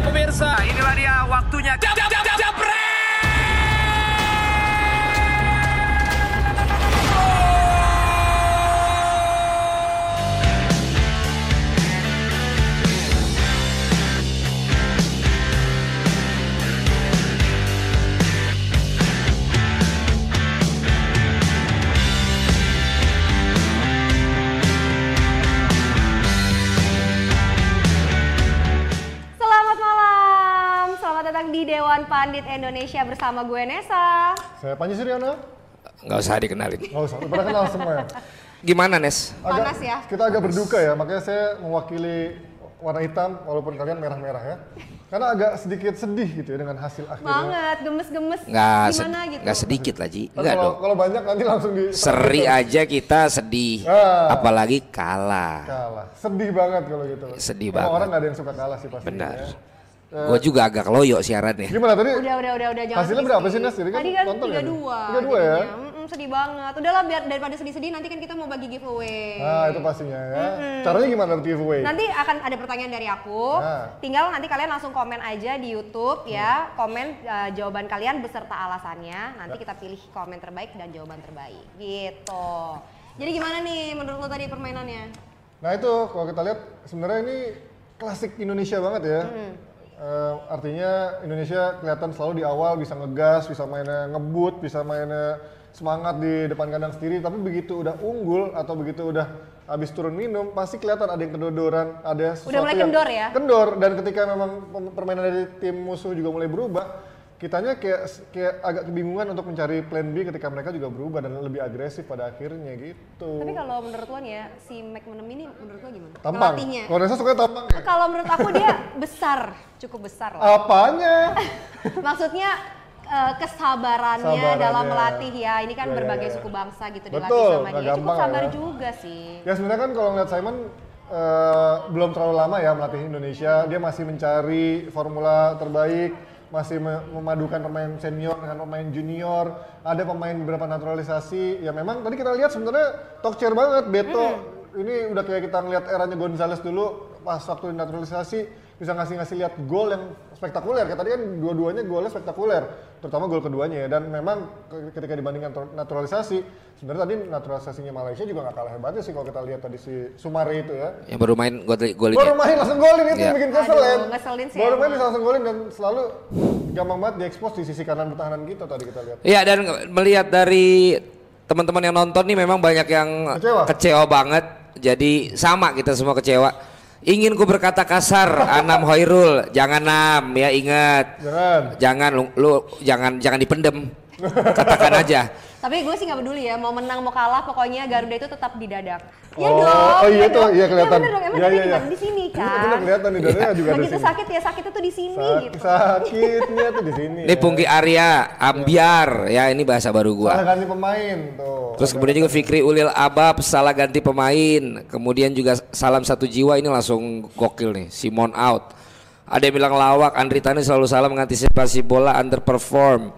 Pemirsa, inilah dia waktunya. Jab, jab, Dewan Pandit Indonesia bersama gue Nesa. Saya Panji Suryono. Nggak usah dikenalin. Nggak usah, pada kenal semua ya. Gimana Nes? Panas ya. Kita agak berduka ya, makanya saya mewakili warna hitam walaupun kalian merah-merah ya. Karena agak sedikit sedih gitu ya dengan hasil akhirnya. Banget, gemes-gemes. Nggak, se- Gimana gitu? nggak sedikit lah Ji. Nggak kalau, dong. kalau banyak nanti langsung di Seri aja kita sedih. Ah. Apalagi kalah. kalah. Sedih banget kalau gitu. Sedih Emang banget. Orang nggak ada yang suka kalah sih pasti. Benar. Ya. Gue juga agak loyo siarannya. Gimana tadi? Udah, udah, udah, udah. Jangan Hasilnya berapa sih, Nes? Jadi kan Tadi kan nonton ya? 32. 32 ya? jadinya. Mm-mm, sedih banget. Udahlah biar daripada sedih-sedih nanti kan kita mau bagi giveaway. Nah itu pastinya ya. Caranya gimana giveaway? Nanti akan ada pertanyaan dari aku. Nah. Tinggal nanti kalian langsung komen aja di YouTube ya. Komen uh, jawaban kalian beserta alasannya. Nanti kita pilih komen terbaik dan jawaban terbaik. Gitu. Jadi gimana nih menurut lo tadi permainannya? Nah itu kalau kita lihat sebenarnya ini klasik Indonesia banget ya. Eh, artinya Indonesia kelihatan selalu di awal bisa ngegas, bisa mainnya ngebut, bisa mainnya semangat di depan kandang sendiri. Tapi begitu udah unggul atau begitu udah habis turun minum, pasti kelihatan ada yang kedodoran, ada sesuatu mulai yang kendor ya? Kendor dan ketika memang permainan dari tim musuh juga mulai berubah, kitanya kayak kayak agak kebingungan untuk mencari plan B ketika mereka juga berubah dan lebih agresif pada akhirnya gitu. Tapi kalau menurut lo nih ya, si McManamy ini menurut lo gimana? Tampang. Ngelatihnya. Kalau Nesa suka tampang ya? Kalau menurut aku dia besar, cukup besar lah. Apanya? Maksudnya eh, kesabarannya Sabarannya. dalam melatih ya. Ini kan Ya, ya, berbagai ya. suku bangsa gitu Betul, dilatih sama dia. Cukup gampang sabar ya. juga sih. Ya sebenarnya kan kalau ngeliat Simon eh, belum terlalu lama ya melatih Indonesia, dia masih mencari formula terbaik, masih me- memadukan pemain senior dengan pemain junior, ada pemain beberapa naturalisasi. Ya memang tadi kita lihat sebenarnya talk chair banget Beto. Ini udah kayak kita ngeliat eranya Gonzales dulu pas waktu naturalisasi bisa ngasih-ngasih lihat gol yang spektakuler. Kayak tadi kan dua-duanya golnya spektakuler, terutama gol keduanya ya. Dan memang ke- ketika dibandingkan tur- naturalisasi, sebenarnya tadi naturalisasinya Malaysia juga nggak kalah hebatnya sih kalau kita lihat tadi si Sumare itu ya. Yang baru main gol golin Baru main langsung golin itu Iya. yang bikin kesel ya. Aduh, ngeselin sih Baru main langsung golin dan selalu gampang banget diekspos di sisi kanan pertahanan kita tadi kita lihat. Iya dan melihat dari teman-teman yang nonton nih memang banyak yang Kecewa? kecewa banget. Jadi sama kita semua kecewa. Ingin ku berkata kasar, Anam Hoirul, jangan Nam ya ingat. Jangan. Jangan lu, lu jangan jangan dipendem. Katakan aja. Tapi gue sih nggak peduli ya, mau menang mau kalah, pokoknya Garuda itu tetap di dadak. Ya Oh, dong. oh iya ya tuh, dong. iya kelihatan. Ya bener dong, emang Iya, kita iya, di iya. Di sini Iya, kan. bener kelihatan nih dadanya juga Begitu sini. sakit ya sakit itu di sini Sak- gitu. Sakitnya tuh di sini. Ini ya. Pungki Arya, Ambiar, ya ini bahasa baru Salah gua. ganti pemain tuh. Terus kemudian juga Fikri Ulil Abab salah ganti pemain. Kemudian juga salam satu jiwa ini langsung gokil nih. Simon out. Ada yang bilang lawak, Andri Tani selalu salah mengantisipasi bola underperform.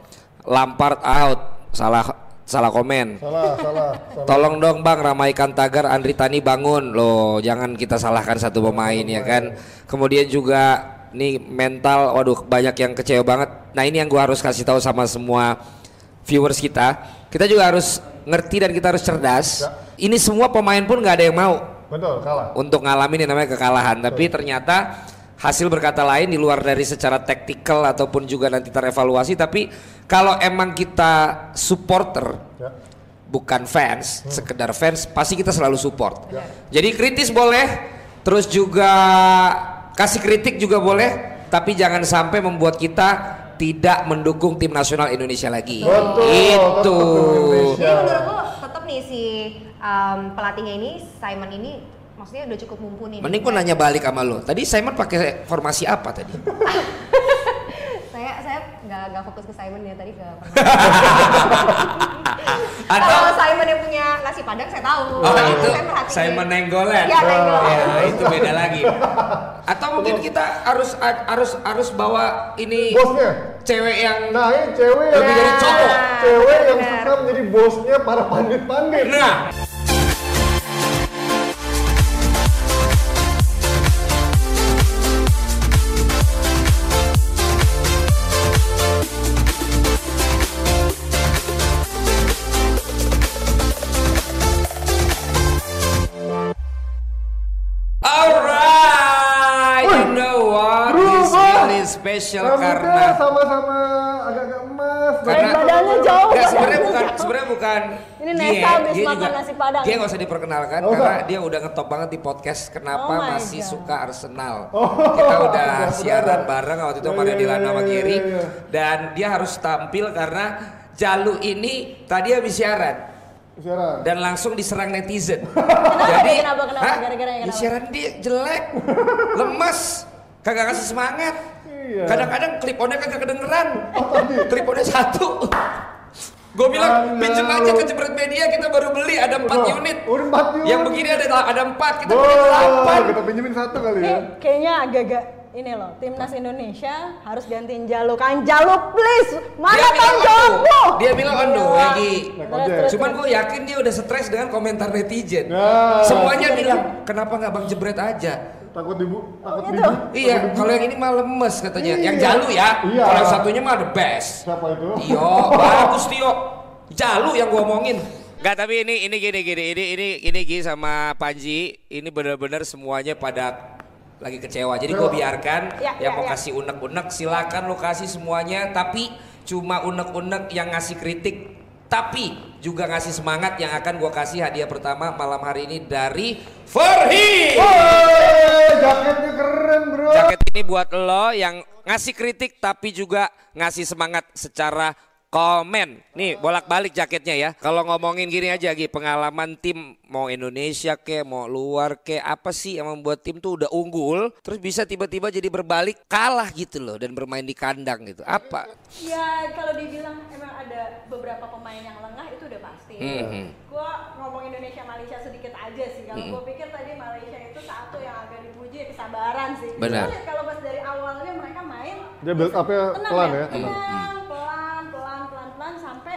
Lampard out. Salah salah komen. Salah, salah. salah. Tolong dong Bang ramaikan tagar Andri Tani bangun loh jangan kita salahkan satu pemain ya kan kemudian juga nih mental waduh banyak yang kecewa banget nah ini yang gua harus kasih tahu sama semua viewers kita kita juga harus ngerti dan kita harus cerdas ini semua pemain pun nggak ada yang mau Betul, kalah. untuk ngalamin yang namanya kekalahan tapi ternyata hasil berkata lain di luar dari secara taktikal ataupun juga nanti terevaluasi tapi kalau emang kita supporter Ya. bukan fans, sekedar fans, pasti kita selalu support. Ya. Jadi kritis boleh, terus juga kasih kritik juga boleh, tapi jangan sampai membuat kita tidak mendukung tim nasional Indonesia lagi. Betul, Itu. tetap Indonesia. Jadi menurut lo tetap nih si um, pelatihnya ini Simon ini maksudnya udah cukup mumpuni. Mending gua nanya balik sama lo. Tadi Simon pakai formasi apa tadi? Saya saya nggak nggak fokus ke Simon ya tadi ke. Atau Kalau Simon yang punya nasi padang saya tahu. Oh Nah, itu saya perhatiin. Simon Nenggolan. Iya, Nenggolan. Ya, itu beda lagi. Atau mungkin kita harus harus harus bawa ini Bosnya. cewek yang Nah, ini cewek yang Lebih dari cowok. Cewek yang suka menjadi bosnya para pandit-pandit. nah spesial Rambutnya karena sama-sama agak-agak emas. karena badannya jauh, Nggak, sebenarnya bukan sebenarnya bukan Ini dia, Nesa habis dia makan juga, nasi Padang. dia nggak usah diperkenalkan Oh, karena enggak. dia udah ngetop banget di podcast kenapa Oh masih God. suka Arsenal Oh, kita udah benar. siaran bareng waktu itu Iya, sama iya, Deddy Lano iya, sama iya, Giri iya, iya. dan dia harus tampil karena Jalu ini tadi habis siaran Siaran. dan langsung diserang netizen. Kenapa, kenapa, kenapa? Hah? Gara-gara yang Ya, kenapa? siaran dia jelek, lemes, kagak kasih semangat. Iya. Kadang-kadang clip-onnya kagak kedengeran. Oh, tadi. Clip-onnya satu. Gue bilang pinjem aja ke Jebret Media kita baru beli ada 4 Udah, unit. udah empat unit. Yang begini ada ada 4, kita beli 8. kita pinjemin satu kali Ini ya. kayaknya agak-agak ini loh, timnas Indonesia harus gantiin Jaluk. Kan Jaluk please, mana on jawabmu? Dia bilang on the way, Gi. Naik Terus, ojek. terus, Cuman gue yakin dia udah stres dengan komentar netizen. Nah. Semuanya bilang, kenapa nggak Bang Jebret aja? Takut ibu, takut gitu? ibu. Iya, kalau yang ini mah lemes katanya. Iya. Yang jalu ya. Iya. Kalau yang satunya mah the best. Siapa itu? Tio, bagus Tio. Jalu yang gua omongin. Enggak, tapi ini ini gini gini ini ini ini Gi sama Panji ini benar-benar semuanya pada lagi kecewa. Jadi gue biarkan Ya, yang ya, mau ya. kasih unek-unek silakan lo kasih semuanya tapi cuma unek-unek yang ngasih kritik tapi juga ngasih semangat yang akan gua kasih hadiah pertama malam hari ini dari Farhi. Woi, jaketnya keren bro. Jaket ini buat lo yang ngasih kritik tapi juga ngasih semangat secara komen. Nih bolak-balik jaketnya ya. Kalau ngomongin gini aja Gi, pengalaman tim mau Indonesia ke, mau luar ke, apa sih yang membuat tim tuh udah unggul, terus bisa tiba-tiba jadi berbalik kalah gitu loh dan bermain di kandang gitu. Apa? Ya kalau dibilang emang ada beberapa pemain yang lengah itu udah pasti. Mhm. Gua ngomong Indonesia Malaysia sedikit aja sih. Kalau gua pikir tadi Malaysia itu satu yang agak dipuji kesabaran sih. Benar. Kalau pas dari awalnya mereka main Dia build up-nya tenang pelan ya, ya. tenang, pelan, pelan, pelan, pelan sampai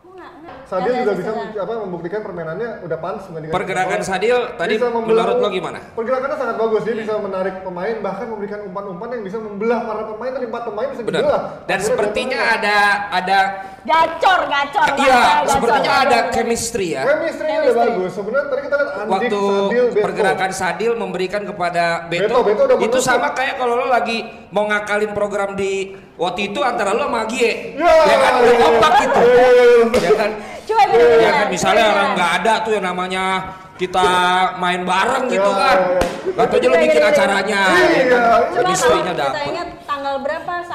gua nggak nggak. Sadil juga bisa apa membuktikan permainannya udah pantas mendingan Pergerakan bola. Sadil tadi Bisa membelah- menurut lo gimana? Pergerakannya sangat bagus, dia bisa menarik pemain bahkan memberikan umpan-umpan yang bisa membelah para pemain dari empat pemain bisa Benar. dibelah. Dan Akhirnya sepertinya ada ada Gacor, gacor. iya, sepertinya gacor. ada chemistry ya. chemistry-nya udah Chemistry. bagus. Sebenarnya tadi kita lihat Andik, waktu Sadil, Beto. pergerakan Sadil memberikan kepada Beto, Beto, Beto udah itu sama kayak kalau lo lagi mau ngakalin program di waktu itu antara lo sama Gie Ya, ya kan udah iya, kompak iya, gitu. Iya, iya, iya. ya. Kan? Coba ya kan misalnya orang nggak ada tuh yang namanya kita main bareng gitu Ya, kan. ya, ya. Gak tau aja lo bikin acaranya. Iya, ya iya. Coba kalau kita ingat tanggal berapa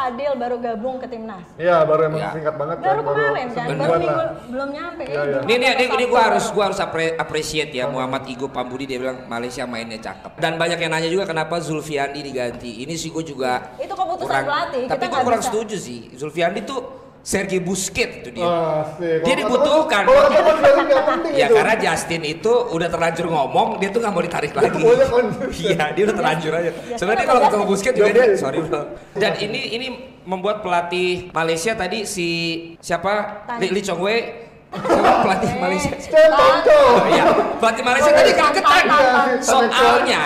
Sadil baru gabung ke timnas? Iya, baru emang Ya. singkat banget Baru kemarin kan, baru minggu belum nyampe. Iya, iya. Jumat Ini ini atau ini, ini baru. harus gua harus apre- appreciate ya Muhammad Igo Pambudi dia bilang Malaysia mainnya cakep. Dan banyak yang nanya juga kenapa Zulfiandi diganti. Ini sih gua juga Itu keputusan kurang, pelatih, kita Tapi gua nggak kurang bisa. setuju sih. Zulfiandi tuh Sergei Busquets itu dia. Asik. Dia Kalau dibutuhkan. Kalau kata Mas Galing nggak penting Ya itu. karena Justin itu udah terlanjur ngomong, dia tuh nggak mau ditarik lagi. Iya, dia udah terlanjur aja. Sebenarnya kalau ketemu Busquets juga dia, sorry bro. Dan ini ini membuat pelatih Malaysia tadi si siapa. Lee, Lee Chong Wei pelatih Malaysia. Cek tonto. Oh, iya, pelatih Malaysia tadi. Iya, Soalnya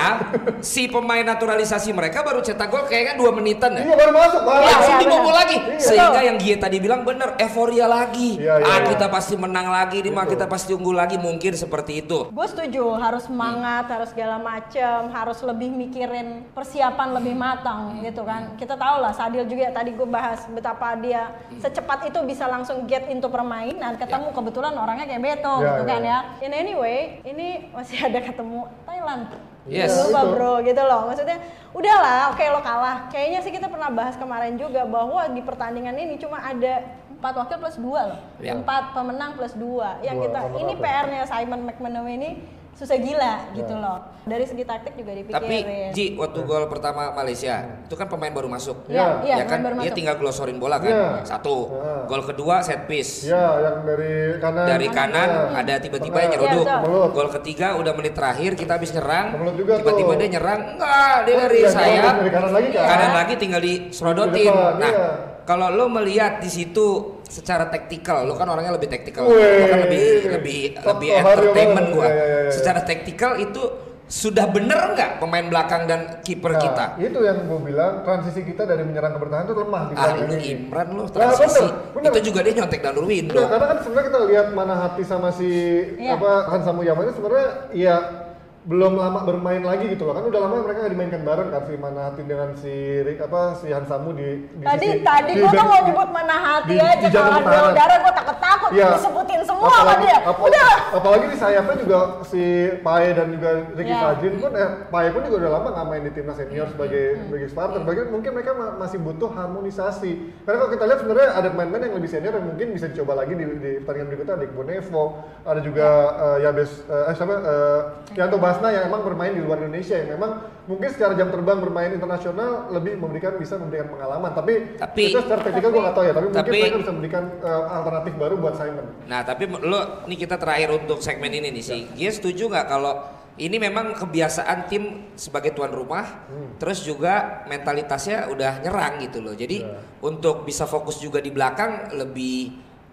si pemain naturalisasi mereka baru cetak gol kayaknya dua menitan ya. Iya baru masuk, Pak. Langsung iya, dibobol lagi. Iya. Sehingga yang Gie tadi bilang bener, euforia lagi. Iya, iya, ah, iya. kita pasti menang lagi, nih mah Betul. kita pasti unggul lagi, mungkin seperti itu. Gue setuju, harus semangat, harus segala macem, harus lebih mikirin persiapan lebih matang gitu kan. Kita tahu lah Sadil juga tadi gue bahas betapa dia secepat itu bisa langsung get into permainan, ketemu kebetulan orangnya kayak Beto Ya, gitu ya, kan ya. ya. In anyway, ini masih ada ketemu Thailand. Yes. Lupa Itu. bro gitu loh. Maksudnya udahlah, oke lo kalah. Kayaknya sih kita pernah bahas kemarin juga bahwa di pertandingan ini cuma ada empat wakil plus dua loh. Ya. Empat pemenang plus dua. Yang Dua, kita ini? PR-nya Simon McManamy ini susah gila gitu Ya. loh. Dari segi taktik juga Tapi dipikirin. Ji, waktu gol pertama Malaysia, itu kan pemain baru masuk. Iya, iya, ya kan baru dia masuk. tinggal glosorin bola kan. Iya. Satu. Iya. Gol kedua set piece. Iya, yang dari kanan. Dari kanan Iya. ada tiba-tiba yang nyeruduk. Iya. Melut. Gol ketiga udah menit terakhir kita habis nyerang. Tiba-tiba tuh. dia nyerang. Enggak, dia Oh, dari iya, sayap. dari kanan lagi kan? Kanan lagi tinggal diserodotin. Nah, iya. kalau lo melihat di situ secara taktikal, lo kan orangnya lebih taktikal. Lo kan lebih lebih Top lebih entertainment gua. Iya, iya, iya. Secara taktikal itu sudah bener nggak pemain belakang dan kiper Nah, kita? itu yang gue bilang transisi kita dari menyerang ke bertahan itu lemah di Ah, lu ini. Imran lu Nah, transisi. bener, bener. Itu juga dia nyontek dan Nurwindo. Iya, karena kan sebenarnya kita lihat mana hati sama si Iya. apa Hansa Muyama ini sebenarnya ya belum lama bermain lagi gitu loh kan udah lama mereka nggak dimainkan bareng kan si Manatin dengan si Rick apa si Hansamu di, di Tadi sisi- tadi di gua back- tuh mau nyebut mana hati di- aja di kalau pertahanan. udara gua takut-takut Iya. disebutin semua sama apalagi, dia. apa- Udah. apalagi di sayapnya juga si Pae dan juga Ricky Iya. Fajrin pun eh, Pae pun juga udah lama nggak main di timnas senior sebagai Hmm. sebagai starter. Bagi mungkin mereka ma- masih butuh harmonisasi. Karena kalau kita lihat sebenarnya ada pemain-pemain yang lebih senior yang mungkin bisa dicoba lagi di, di pertandingan berikutnya ada Iqbal Nevo, ada juga eh, Yabes eh siapa eh, Yanto Basna yang emang bermain di luar Indonesia yang memang mungkin secara jam terbang bermain internasional lebih memberikan bisa memberikan pengalaman. Tapi, Tapi- itu secara teknikal gue nggak tahu ya. Tapi, mungkin Tapi- mereka bisa memberikan eh, alternatif baru buat Simon. Nah, tapi lo nih kita terakhir untuk segmen ini nih sih. Dia setuju nggak kalau ini memang kebiasaan tim sebagai tuan rumah, terus juga mentalitasnya udah nyerang gitu loh. Jadi untuk bisa fokus juga di belakang lebih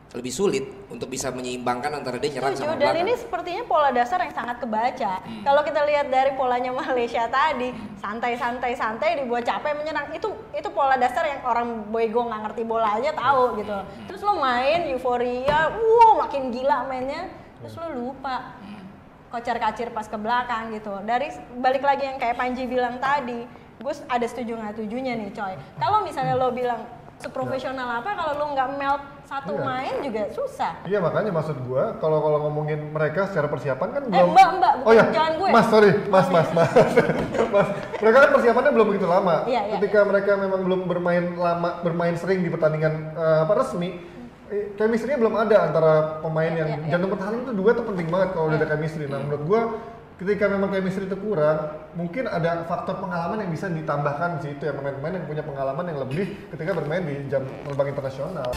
lebih sulit untuk bisa menyeimbangkan antara dia nyerang Setuju, sama dan belakang. ini sepertinya pola dasar yang sangat kebaca. Hmm. Kalau kita lihat dari polanya Malaysia tadi, santai-santai santai dibuat capek menyerang. Itu itu pola dasar yang orang boygo nggak ngerti bola aja tahu gitu. Hmm. Terus lo main euforia, wow makin gila mainnya. Terus lo lupa Hmm. kocar kacir pas ke belakang gitu. Dari balik lagi yang kayak Panji bilang tadi, gue ada setuju nggak setujunya nih coy. Kalau misalnya lo bilang seprofesional apa, kalau lo nggak melt satu Iya. main juga susah. Iya makanya maksud gua kalau kalau ngomongin mereka secara persiapan kan Eh, belum Mbak, Mbak, Oh ya, bukan jangan gue. Mas sorry, Mas Mas Mas. mas. Mereka kan persiapannya belum begitu lama. Iya, iya, Ketika mereka memang belum bermain lama bermain sering di pertandingan eh, apa resmi eh, chemistry-nya belum ada antara pemain Iya, yang iya, iya. jantung pertahanan itu dua tuh penting banget kalau udah ada chemistry. Nah, menurut gua ketika memang chemistry itu kurang, mungkin ada faktor pengalaman yang bisa ditambahkan di situ ya pemain-pemain yang punya pengalaman yang lebih ketika bermain di jam terbang internasional.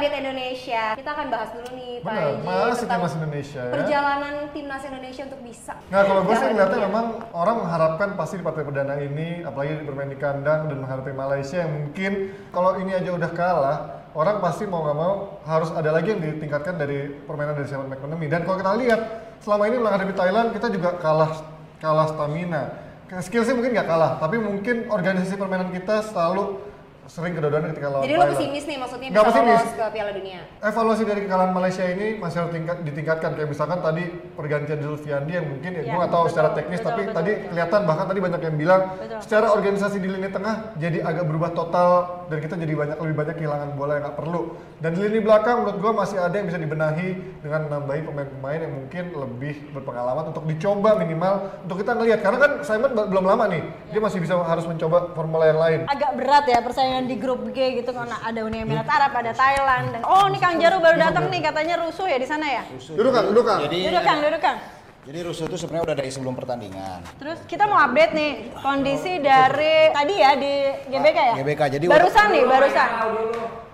Pandit Indonesia. Kita akan bahas dulu nih Pak Benar, masih tentang timnas Indonesia ya. Perjalanan timnas Indonesia untuk bisa. Nah kalau gue sih ngeliatnya memang orang mengharapkan pasti di partai perdana ini, apalagi bermain di kandang dan menghadapi Malaysia yang mungkin kalau ini aja udah kalah, orang pasti mau nggak mau harus ada lagi yang ditingkatkan dari permainan dari Simon McManamy. Dan kalau kita lihat selama ini menghadapi Thailand kita juga kalah kalah stamina. Skill sih mungkin nggak kalah, tapi mungkin organisasi permainan kita selalu sering kedodoran ketika lawan Jadi lo Thailand. pesimis nih maksudnya Nggak bisa pesimis. lolos ke Piala Dunia. evaluasi dari kekalahan Malaysia ini masih harus tingkat, ditingkatkan kayak misalkan tadi pergantian Zulfiandi yang mungkin ya, Ya, gue nggak tahu betul, secara teknis betul, tapi betul, tadi betul. kelihatan bahkan tadi banyak yang bilang Betul. secara organisasi di lini tengah jadi agak berubah total dan kita jadi banyak lebih banyak kehilangan bola yang nggak perlu dan di lini belakang menurut gue masih ada yang bisa dibenahi dengan menambahi pemain-pemain yang mungkin lebih berpengalaman untuk dicoba minimal untuk kita ngelihat karena kan Simon belum lama nih dia masih bisa harus mencoba formula yang lain agak berat ya persaingan di grup G gitu karena ada Uni Emirat Arab, ada Thailand dan oh ini Kang Jaru baru datang nih katanya rusuh ya di sana ya. duduk kang duduk kang Jadi Duduk Kang, duduk Kang. jadi rusuh itu sebenarnya udah dari sebelum pertandingan. Terus kita mau update nih kondisi dari tadi ya di GBK ya. GBK, jadi barusan nih, barusan.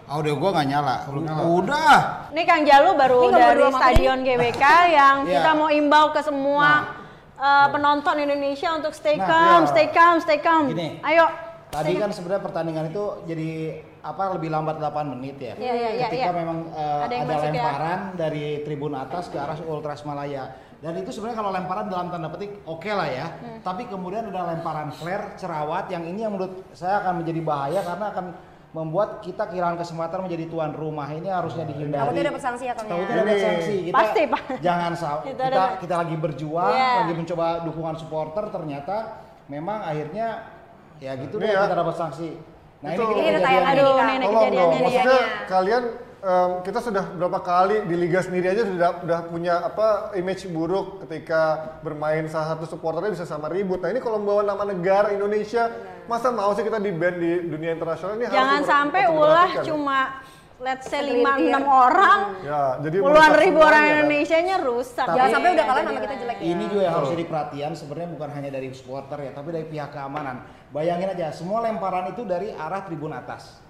Audio gua nggak nyala. Udah. Ini Kang Jalu baru Ini dari Stadion GBK yang Iya. kita mau imbau ke semua eh, penonton Indonesia untuk stay Nah, calm, iya. stay calm, stay calm. Gini. Ayo. Tadi kan sebenarnya pertandingan itu jadi apa lebih lambat 8 menit ya. Iya, iya, iya, Ketika iya. memang eh, Ada ada, masuk ya. lemparan dari tribun atas ke arah Ultras Malaya. Dan itu sebenarnya kalau lemparan dalam tanda petik oke lah ya. Hmm. Tapi kemudian ada lemparan flare cerawat yang ini yang menurut saya akan menjadi bahaya karena akan membuat kita kehilangan kesempatan menjadi tuan rumah. Ini harusnya dihindari. Takutnya dapat sanksi ya Kang ya. Takutnya dapat Ini. sanksi. Kita Pasti, Pak. Jangan sa- Itu kita ada- kita lagi berjuang, Iya. lagi mencoba dukungan supporter ternyata memang akhirnya ya gitu Ini deh ya. kita dapat sanksi. Nah Betul. ini kita Ini kejadian ini. Aduh, nenek Tolong kejadian dong, ini maksudnya ya. kalian kita sudah berapa kali di liga sendiri aja sudah udah punya apa image buruk ketika bermain salah satu supporternya bisa sama ribut. Nah ini kalau membawa nama negara Indonesia, masa mau sih kita di band di dunia internasional ini harus Jangan sampai ulah diperhatikan. cuma let's say. 5 6 orang, Ya, jadi puluhan ribu orang semuanya, kan. Indonesia-nya rusak. Jangan sampai udah kalah nama kita jelek ya. Ini juga yang harus jadi perhatian sebenarnya bukan hanya dari supporter ya, tapi dari pihak keamanan. Bayangin aja, semua lemparan itu dari arah tribun atas.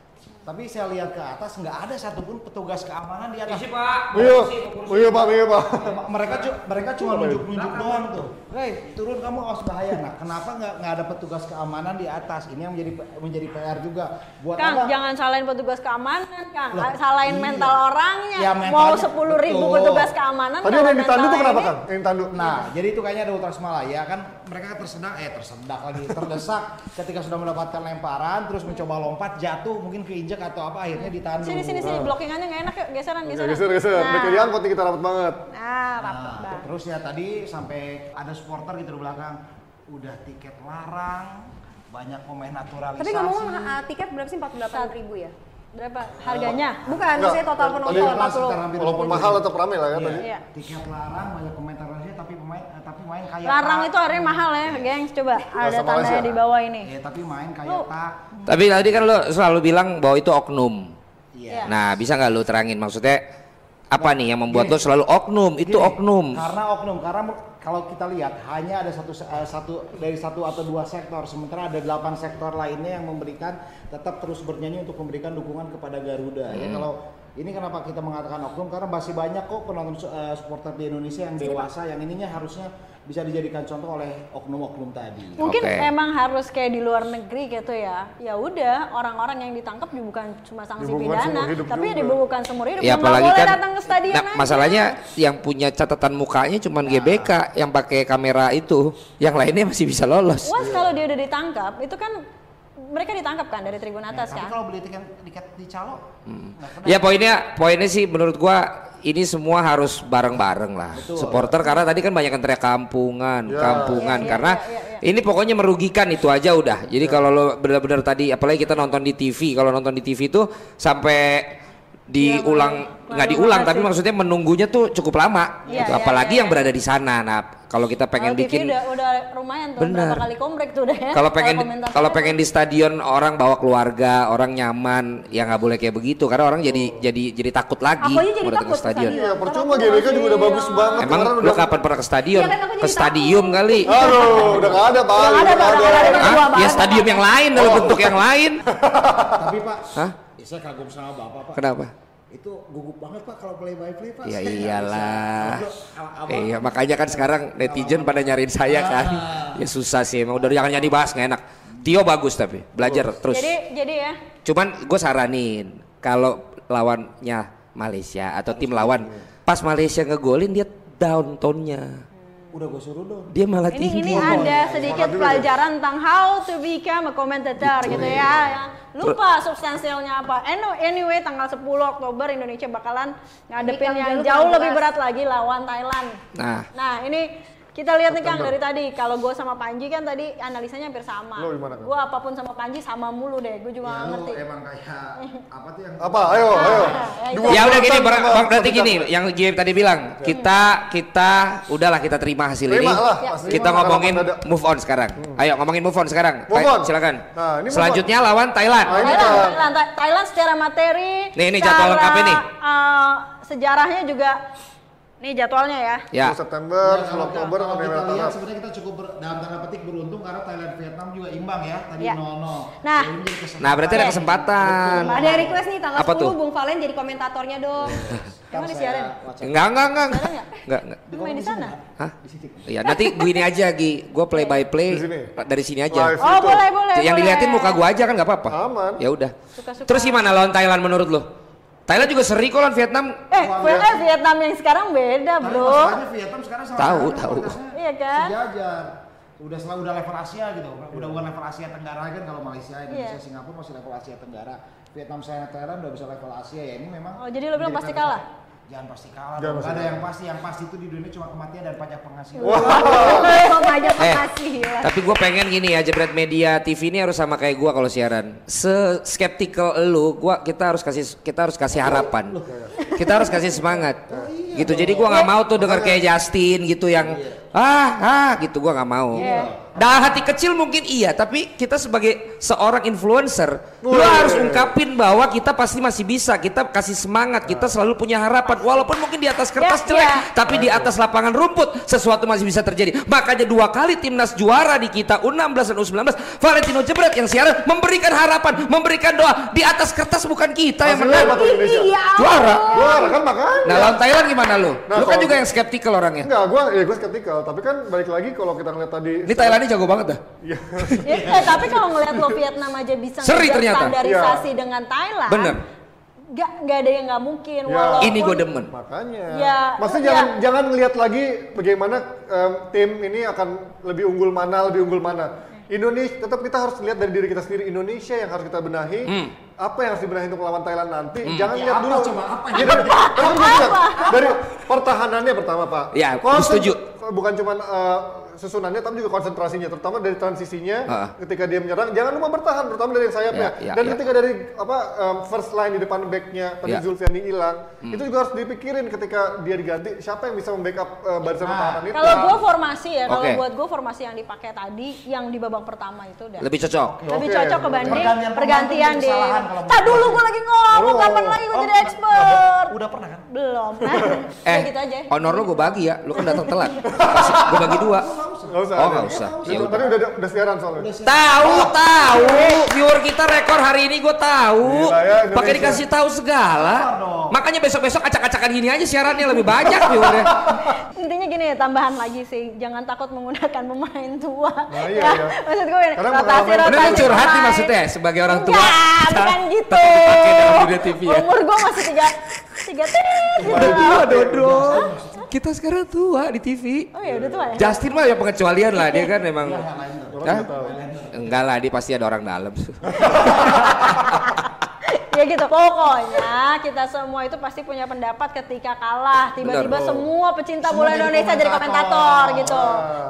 Tapi saya lihat ke atas nggak ada satupun petugas keamanan di atas. Isi pak. Iya, oh iya pak, iya pak. Ma- mereka cu- mereka cuma nunjuk-nunjuk doang tuh. Hei, turun kamu awas bahaya. Nah, kenapa nggak nggak ada petugas keamanan di atas? Ini yang menjadi menjadi PR juga. Buat Kang, apa? jangan salahin petugas keamanan, Kang. Loh, salahin iya. mental orangnya. Ya, Mau sepuluh ribu betul. petugas keamanan. Tadi yang ditandu tuh kenapa kan? Yang ditandu. Nah, jadi itu kayaknya ada Ultras Malaya kan mereka tersedak eh tersedak lagi, terdesak ketika sudah mendapatkan lemparan terus mencoba lompat jatuh mungkin keinjak atau apa akhirnya ditandu. Sini sini sini blockingannya nggak enak yuk geseran geseran. geser, geser. Nah, diangkut nih kita rapat banget. Nah, rapet Nah, banget. terus ya tadi sampai ada supporter gitu di belakang udah tiket larang, banyak pemain naturalisasi. Tapi ngomong uh, tiket berapa sih? 48 ribu ya? Berapa harganya? Bukan, Enggak. maksudnya total penonton kelas 40. sekarang hampir Walaupun 20. mahal tetap rame lah kan Iya, tadi. Iya. Tiket larang, banyak pemain naturalisasi tapi pemain main kayak Larang tak. itu artinya mahal ya, gengs. Coba ada tandanya di bawah ini. Iya, tapi main kayak Lu- tak. Tapi tadi kan lo selalu bilang bahwa itu oknum. Iya. Nah, bisa nggak lo terangin maksudnya apa nih yang membuat Gini. lo selalu oknum? Itu Gini, oknum. Karena oknum, karena kalau kita lihat hanya ada satu eh, satu dari satu atau dua sektor, sementara ada delapan sektor lainnya yang memberikan tetap terus bernyanyi untuk memberikan dukungan kepada Garuda. Ya Hmm. kalau ini kenapa kita mengatakan oknum karena masih banyak kok penonton eh, supporter di Indonesia yang dewasa yang ininya harusnya bisa dijadikan contoh oleh oknum-oknum tadi. Mungkin Oke. emang harus kayak di luar negeri gitu ya. Ya udah, orang-orang yang ditangkap juga bukan cuma sanksi Dibukukan pidana, tapi ya juga. dibukukan seumur hidup. Ya apalagi boleh kan datang ke stadion nah, aja. masalahnya yang punya catatan mukanya cuman GBK yang pakai kamera itu, yang lainnya masih bisa lolos. Once kalau dia udah ditangkap, itu kan mereka ditangkap kan dari tribun atas Tapi kan. kalau beli tiket tiket di calo, kena. Ya poinnya poinnya sih menurut gua ini semua harus bareng-bareng lah. Supporter karena tadi kan banyak yang teriak kampungan, Ya. kampungan Iya, iya, karena iya, iya, ini pokoknya merugikan itu aja udah. Jadi kalau lo benar-benar tadi apalagi kita nonton di TV, kalau nonton di TV tuh sampai diulang nggak Terima diulang tapi maksudnya menunggunya tuh cukup lama. Iya, gitu. apalagi iya, yang iya. berada di sana. Nah, kalau kita pengen TV bikin udah, udah lumayan tuh Bener. berapa kali komplek tuh udah ya. kalau pengen kalau pengen di stadion orang bawa keluarga, orang nyaman, ya nggak boleh kayak begitu karena orang jadi jadi jadi takut lagi Aku aja jadi mau datang takut ke stadion. Iya, percuma GBK juga udah bagus banget. Emang lu udah kapan pernah ke stadion? Iya kan, ke stadium kali. Aduh, udah nggak ada pak. Udah ada, Udah Pak, ada. Ya stadium yang lain dalam bentuk yang lain. Tapi Pak, Hah? ya saya kagum sama Bapak Pak. Kenapa? Itu gugup banget Pak kalau play by play Pak. Ya Saya iyalah. bisa. Abang- abang- Iya makanya kan sekarang netizen pada nyariin saya kan. Ya susah sih emang udah jangan jadi bahas nggak enak. Tio bagus tapi belajar terus. Jadi jadi ya. Cuman gue saranin kalau lawannya Malaysia atau tim lawan pas Malaysia ngegolin dia down tone-nya. Udah gue suruh dong. Dia malah Ini tinggi. ini ada sedikit pelajaran tentang how to become a commentator gitu ya. ya. Lupa substansialnya apa. Anyway tanggal 10 Oktober Indonesia bakalan ngadepin yang jauh lebih berat lagi lawan Thailand. Nah, Nah ini kita lihat nih Kang dari tadi kalau gue sama Panji kan tadi analisanya hampir sama. Lo gimana? Gue apa pun sama Panji sama mulu deh. Gue juga Ya, lu ngerti. emang kayak apa tuh yang Apa? Ayo, ayo. Dua ya udah gini ber- berarti gini yang Jim tadi bilang kita kita udahlah kita terima hasil Terima ini. lah, pasti. Kita Terima, ngomongin move on sekarang. Ayo ngomongin move on sekarang. Move on. silakan. Nah, ini Selanjutnya lawan Thailand. Nah, Thailand. Thailand, Tha- Thailand secara materi, Nih, ini jadwal lengkapnya nih. eh, sejarahnya juga, nih jadwalnya ya. Ya. 10 September, Ya, 10 kalau, Oktober, kalau kita lihat sebenarnya kita cukup ber- dalam tanda petik beruntung karena Thailand Vietnam juga imbang ya tadi Ya. 0-0. Nah. Jadi menjadi kesempatan. Nah, berarti ada kesempatan. Ada yang request nih tanggal Apa 10 tuh? Bung Valen jadi komentatornya dong. Emang disiarin? Enggak, enggak, enggak. Ada nggak? Enggak, enggak. Lu main di sana? Hah? Di sini. Iya, nanti gue ini aja Gi. Gue play by play Di sini? dari sini aja. Live Oh itu. boleh boleh. yang boleh. diliatin muka gua aja kan nggak apa-apa. Aman. Ya udah. Terus gimana lawan Thailand menurut lo? Thailand juga seri kok lawan Vietnam. Eh, eh, Vietnam yang sekarang beda Tapi bro. masalahnya Vietnam sekarang sama Tahu, tahu. Iya kan? Sejajar. Udah selalu udah level Asia gitu. Udah bukan level Asia Tenggara kan kalau Malaysia, Indonesia, Iya. Singapura masih level Asia Tenggara. Vietnam sama Thailand udah bisa level Asia ya. Ini memang Oh, jadi lo bilang pasti kalah? Jangan pasti kalah. Jangan pasti ada kalah. yang pasti. Yang pasti itu di dunia cuma kematian dan pajak penghasilan. Oh, pajak Eh, makasih. gila. Tapi gue pengen gini ya, Jebret Media TV ini harus sama kayak gua kalau siaran. Se skeptical lu, gua kita harus kasih kita harus kasih harapan. Kita harus kasih semangat. Gitu. Jadi gua nggak mau tuh denger kayak Justin gitu yang ah ah gitu gua nggak mau. Iya. Dalam hati kecil mungkin iya, tapi kita sebagai seorang influencer, lu Wih. harus ungkapin bahwa kita pasti masih bisa, kita kasih semangat, kita selalu punya harapan. Walaupun mungkin di atas kertas Ya, jelek, ya. tapi di atas lapangan rumput sesuatu masih bisa terjadi. Makanya dua kali timnas juara di kita U16 dan U19, Valentino Jebret yang siaran memberikan harapan, memberikan doa. Di atas kertas bukan kita yang Hasilnya menang. Iya. Juara. Juara kan makanya. Nah, lawan Thailand gimana lu? Nah, lu kan juga yang skeptikal orangnya. Enggak, gua ya gua skeptikal, tapi kan balik lagi kalau kita ngeliat tadi Ini Thailand ini jago banget dah. Iya. Ya, eh, tapi kalau ngeliat lo Vietnam aja bisa Seri ternyata. standarisasi dengan Thailand. Bener. Gak, gak ada yang nggak mungkin. Ya. Walaupun Ini gue demen. Makanya. Ya, Maksudnya ya. jangan jangan ngelihat lagi bagaimana em, tim ini akan lebih unggul mana, lebih unggul mana. Indonesia tetap kita harus lihat dari diri kita sendiri Indonesia yang harus kita benahi. Hmm. Apa yang harus dibenahi untuk melawan Thailand nanti? Jangan lihat apa dulu. coba? Apa Ya, dari, kan gua bilang, dari pertahanannya pertama, Pak. Ya, setuju. Bukan cuma eh, susunannya tapi juga konsentrasinya terutama dari transisinya Ah. ketika dia menyerang jangan lupa bertahan terutama dari sayapnya Ya, ya, dan ya. ketika dari apa em, first line di depan backnya tadi Ya. Zulfiandi hilang itu juga harus dipikirin ketika dia diganti siapa yang bisa membackup eh, barisan pertahanan itu Kalau gue formasi ya, kalau Oke. buat gue formasi yang dipakai tadi, yang di babak pertama itu udah Lebih cocok. lebih Oke. cocok kebanding Pergantian pergantian di. kalau Tak dulu gue lagi ngomong, Oh. kapan lagi gue Oh, jadi expert? Udah pernah kan? Belum. Eh, gitu aja. honor lu gue bagi ya, lu kan datang telat. Gue bagi dua. Nggak usah Oh ada. nggak usah. Ya tadi udah udah siaran soalnya Tahu, tahu. Viewer kita rekor hari ini gue tahu. Ya. Pakai dikasih tahu segala. Makanya besok-besok acak-acakan gini aja siarannya lebih banyak viewernya. Intinya gini, tambahan lagi sih, jangan takut menggunakan pemain tua. Nah, iya, ya, iya. maksud gue Karena rotasi rotasi. Bener lu curhat nih maksudnya sebagai orang tua. Enggak, bukan gitu. Tapi dipakai dalam dunia TV ya. Umur gue masih tiga, tiga tis gitu. Iya Dodo. Kita sekarang tua di TV. Oh ya udah tua ya? Justin mah ya pengecualian lah dia kan memang. Hah? Enggak lah, dia pasti ada orang dalam. ya gitu pokoknya kita semua itu pasti punya pendapat ketika kalah tiba-tiba semua pecinta bola Indonesia jadi komentator. komentator gitu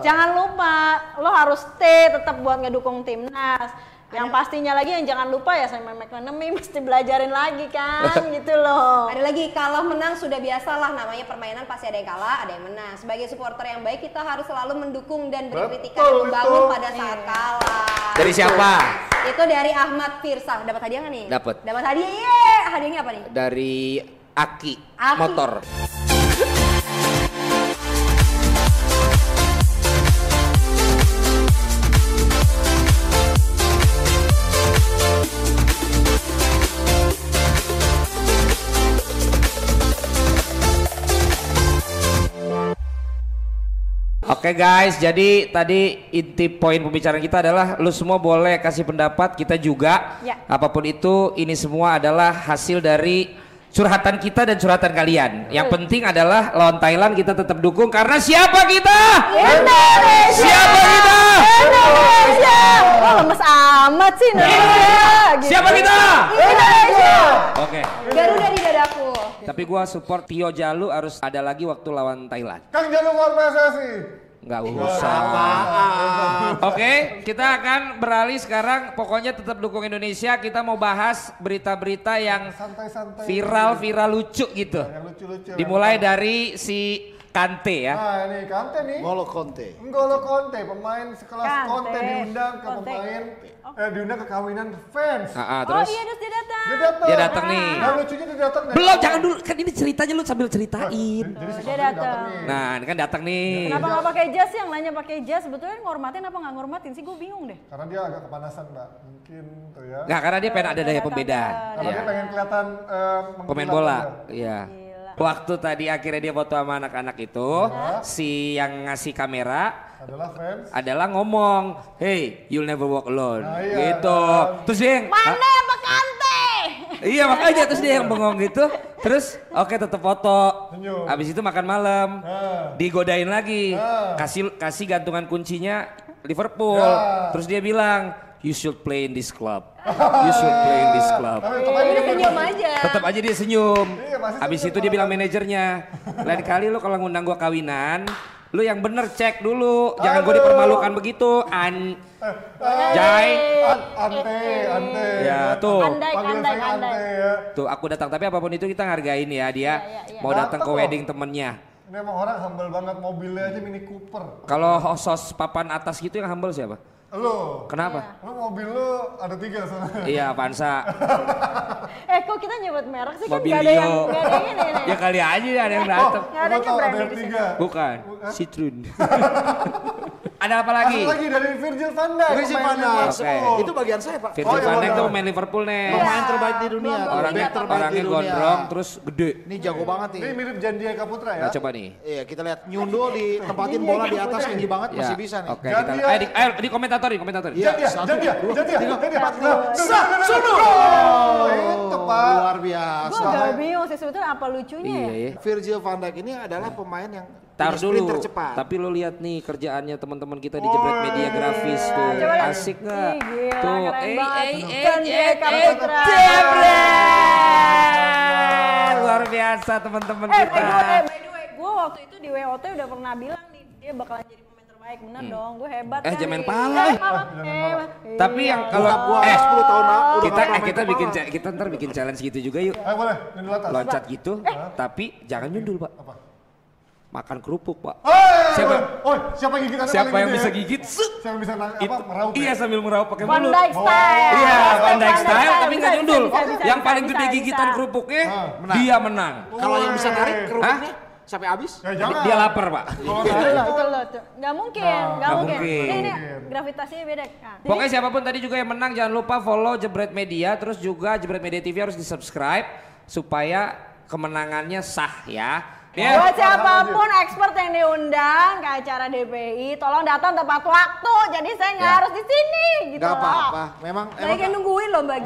jangan lupa lo harus stay tetap buat ngedukung timnas yang pastinya lagi yang jangan lupa ya Simon McManamy mesti belajarin lagi kan gitu loh Ada lagi kalah menang sudah biasa lah namanya permainan pasti ada yang kalah ada yang menang. Sebagai supporter yang baik kita harus selalu mendukung dan beri kritikan membangun pada saat kalah. Dari siapa? Itu dari Ahmad Firsa. Dapat hadiah nggak nih? Dapat. Dapat hadiah. Ye, hadiahnya apa nih? Dari Aki, Aki. motor. Oke guys, jadi tadi inti poin pembicaraan kita adalah lu semua boleh kasih pendapat, kita juga. Ya. Apa pun itu, ini semua adalah hasil dari curhatan kita dan curhatan kalian. Yang penting adalah lawan Thailand kita tetap dukung karena siapa kita? Indonesia Siapa kita? Indonesia oh lemes amat sih Indonesia gitu. Siapa kita? Indonesia Oke. Garuda di dadaku. Tapi gua support Tio Jalu harus ada lagi waktu lawan Thailand. Kang Jalu luar PSSI Nggak usah. Oke, kita akan beralih sekarang. Pokoknya tetap dukung Indonesia. Kita mau bahas berita-berita yang santai-santai viral-viral lucu gitu. yang lucu-lucu Dimulai dari si Kante ya. nah ini Kante nih Ngolo Conte. N'Golo Conte, pemain sekelas Kante. Conte diundang ke Conte. pemain, eh diundang ke kawinan fans. Ah, ah, oh terus iya terus dia datang Dia datang. dia datang nih. Dan lucunya dia datang. dari Belum, jangan dulu. Kan ini ceritanya lu sambil ceritain. Jadi si dia datang. nih. Nah, ini kan datang nih. Kenapa nggak pakai jas sih? Yang lainnya pakai jas. Sebetulnya ngormatin apa nggak ngormatin sih? Gue bingung deh. Karena dia agak kepanasan, Mbak. Mungkin tuh ya. Nggak, karena dia pengen ada daya pembeda. Karena Iya. dia pengen kelihatan eh, Pemain bola. aja. Iya. Waktu tadi akhirnya dia foto sama anak-anak itu, si yang ngasih kamera Adalah fans. adalah ngomong, hey, you'll never walk alone, Nah, iya, gitu. kan. Terus dia yang, Mana apa kante? iya makanya terus dia yang bengong gitu. Terus oke tetap foto. Senyum. Abis itu makan malam, Ah. digodain lagi, Ah. kasih kasih gantungan kuncinya Liverpool. Ya. Terus dia bilang, you should play in this club, you should play in this club. Tapi tetap aja dia senyum aja. Tetap aja dia senyum. Iya, senyum itu dia bilang manajernya, lain kali lu kalau ngundang gua kawinan, lu yang bener cek dulu, jangan gua Aduh. dipermalukan begitu. An Jai. An- Ante, Ante. Ya, tuh. Andai, Panggil andai. Ante ya. Tuh aku datang tapi apa pun itu kita hargain ya dia Iya, iya, mau datang ke wedding temennya. Ini emang orang humble banget, mobilnya aja Mini Cooper. Kalau sos papan atas gitu yang humble siapa? Lo, Kenapa? lo mobil lo ada tiga soalnya. Iya, Avanza. Eh kok kita nyebut merek sih kan Mobilio. gak ada yang gak ada yang ini ya kali aja ada yang datang. Nggak ada Gua tahu branding ada di sini. tiga. Bukan, Hah? Citroen. ada apa lagi? Satu lagi dari Virgil van Dijk. Virgil van Dijk. Liverpool. Itu bagian saya, Pak. Virgil Oh, iya, van Dijk tuh pemain Liverpool nih. Pemain terbaik di dunia. Orangnya orangnya di dunia. gondrong terus gede. Ini jago banget nih. Ini mirip Jandi Eka Putra ya. Nah, coba nih. Iya, kita lihat nyundul di tempatin bola di atas tinggi banget Ya, masih bisa nih. Oke, kita Gantian. eh, di, ayo di komentator di komentator. Iya. Jandia, Jandia, Jandia, tiga, Jandia. empat, Nah, Sa, sono. Oh, itu Pak. Luar Gue biasa. agak bingung sih sebetulnya apa lucunya Iya, ya. ya. Virgil van Dijk ini adalah pemain yang Tar punya sprint dulu. tercepat. Tapi lo lihat nih kerjaannya teman-teman kita di Jebret Media Grafis tuh. Coba lihat. Asik nggak? Tuh, eh eh eh Jandia eh eh Putra. Jebret. Luar biasa teman-teman Eh, kita. way, by the way, gue waktu itu di WOT udah pernah bilang nih dia bakalan jadi pemain terbaik, bener dong, gue hebat Eh, kan. nih. pala. Eh. Tapi Iya. yang kalau gua eh 10 tahun udah kita eh, kita bikin kita ntar bikin challenge gitu juga yuk. Ayo boleh. Loncat gitu, tapi jangan nyundul, Pak. Makan kerupuk, Pak. Oh, Siapa? Oh, siapa yang gigitannya Siapa yang bisa ya? gigit? Siapa yang bisa nang, apa, meraup iya ya? sambil meraup pakai Van mulut. Dijk style. Iya, Van style tapi nggak nyundul. bisa, bisa, Yang bisa, paling bisa, gede bisa. gigitan kerupuknya, Ah, menang. dia menang. Kalau yang bisa narik Hah? kerupuknya sampai habis. Ya jangan. Dia lapar, Pak. Kalau Itu narik, loh, itu loh. tuh. Nggak mungkin, nggak Nggak mungkin. mungkin. Ini, ini gravitasinya beda kan. Jadi, Pokoknya siapa pun tadi juga yang menang jangan lupa follow Jebret Media terus juga Jebret Media TV harus di-subscribe supaya kemenangannya sah ya. Ya. Buat siapa pun expert yang diundang ke acara DPI, tolong datang tepat waktu. Jadi saya nggak Ya. harus di sini gitu Gak loh. apa-apa. Memang Banyak emang yang nungguin loh Mbak.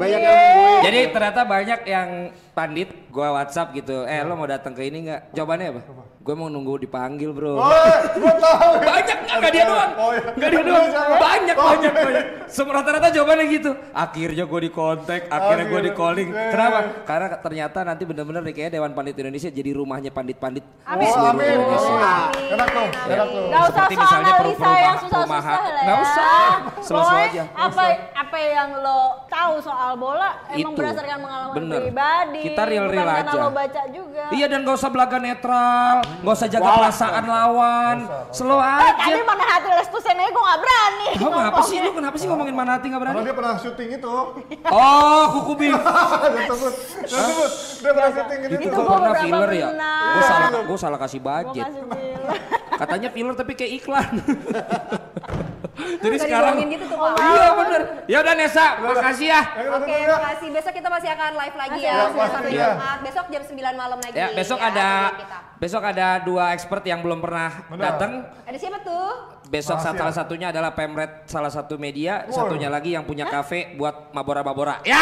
Jadi ternyata banyak yang pandit gua WhatsApp gitu. Eh lo mau datang ke ini nggak? Jawabannya apa? Gue mau nunggu dipanggil bro. Oh, gua tahu. banyak nggak nggak dia doang Oh, iya. nggak dia doang banyak Oh, banyak iya. banyak semua rata-rata jawabannya gitu akhirnya gue di kontak akhirnya gue di calling Iya, iya, kenapa iya. karena ternyata nanti bener-bener nih kayaknya Dewan Pandit Indonesia jadi rumahnya pandit-pandit Amin. Oh, amin. Indonesia. Oh, Enak tuh, enak tuh. Gak usah Seperti misalnya perumahan- susah-susah perumahan. lah ya. Nggak usah, slow-slow Pokoknya aja. Apa apa yang lo tahu soal bola emang berdasarkan pengalaman pribadi. Kita real-real bukan karena aja. lo baca juga. Iya dan gak usah belaga netral, gak usah jaga perasaan lawan, slow Eh, aja. tadi mana hati Lestusen aja gue gak berani. Kamu kenapa ngomongnya. sih lu kenapa sih ngomongin mana hati gak Karena berani? dia pernah syuting itu. Oh kuku sebut, sebut. Dia pernah syuting ini Itu Itu karena beberapa filler ya. pernah. Gue salah, gue salah kasih budget. Katanya filler tapi kayak iklan. Jadi Suka sekarang gitu tuh Pak. Iya bener. Ya udah Nesa, makasih ya. Oke, ya. makasih. Besok kita masih akan live lagi Masih ya, sampai ya. Jumat. Besok jam 9 malam lagi. Ya besok ya, ada besok ada dua expert yang belum pernah datang. Ada siapa tuh? Besok Rahasia. salah satunya adalah Pemret salah satu media, Wow. satunya lagi yang punya kafe buat mabora-mabora. Ya.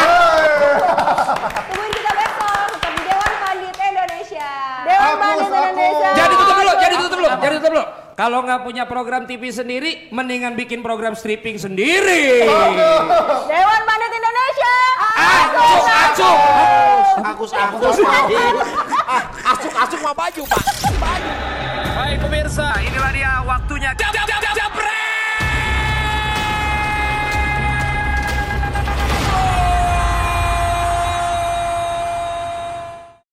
Tungguin kita besok tetap di Dewan Pandit Indonesia. Dewan aku. Indonesia. Jadi tutup dulu, jadi tutup dulu, jadi tutup dulu. Kalau nggak punya program TV sendiri, mendingan bikin program stripping sendiri. Dewan Bandit Indonesia. Acuk, acuk. Agus Agus. Baik pemirsa, inilah dia waktunya. Jam, jam, jam, jam.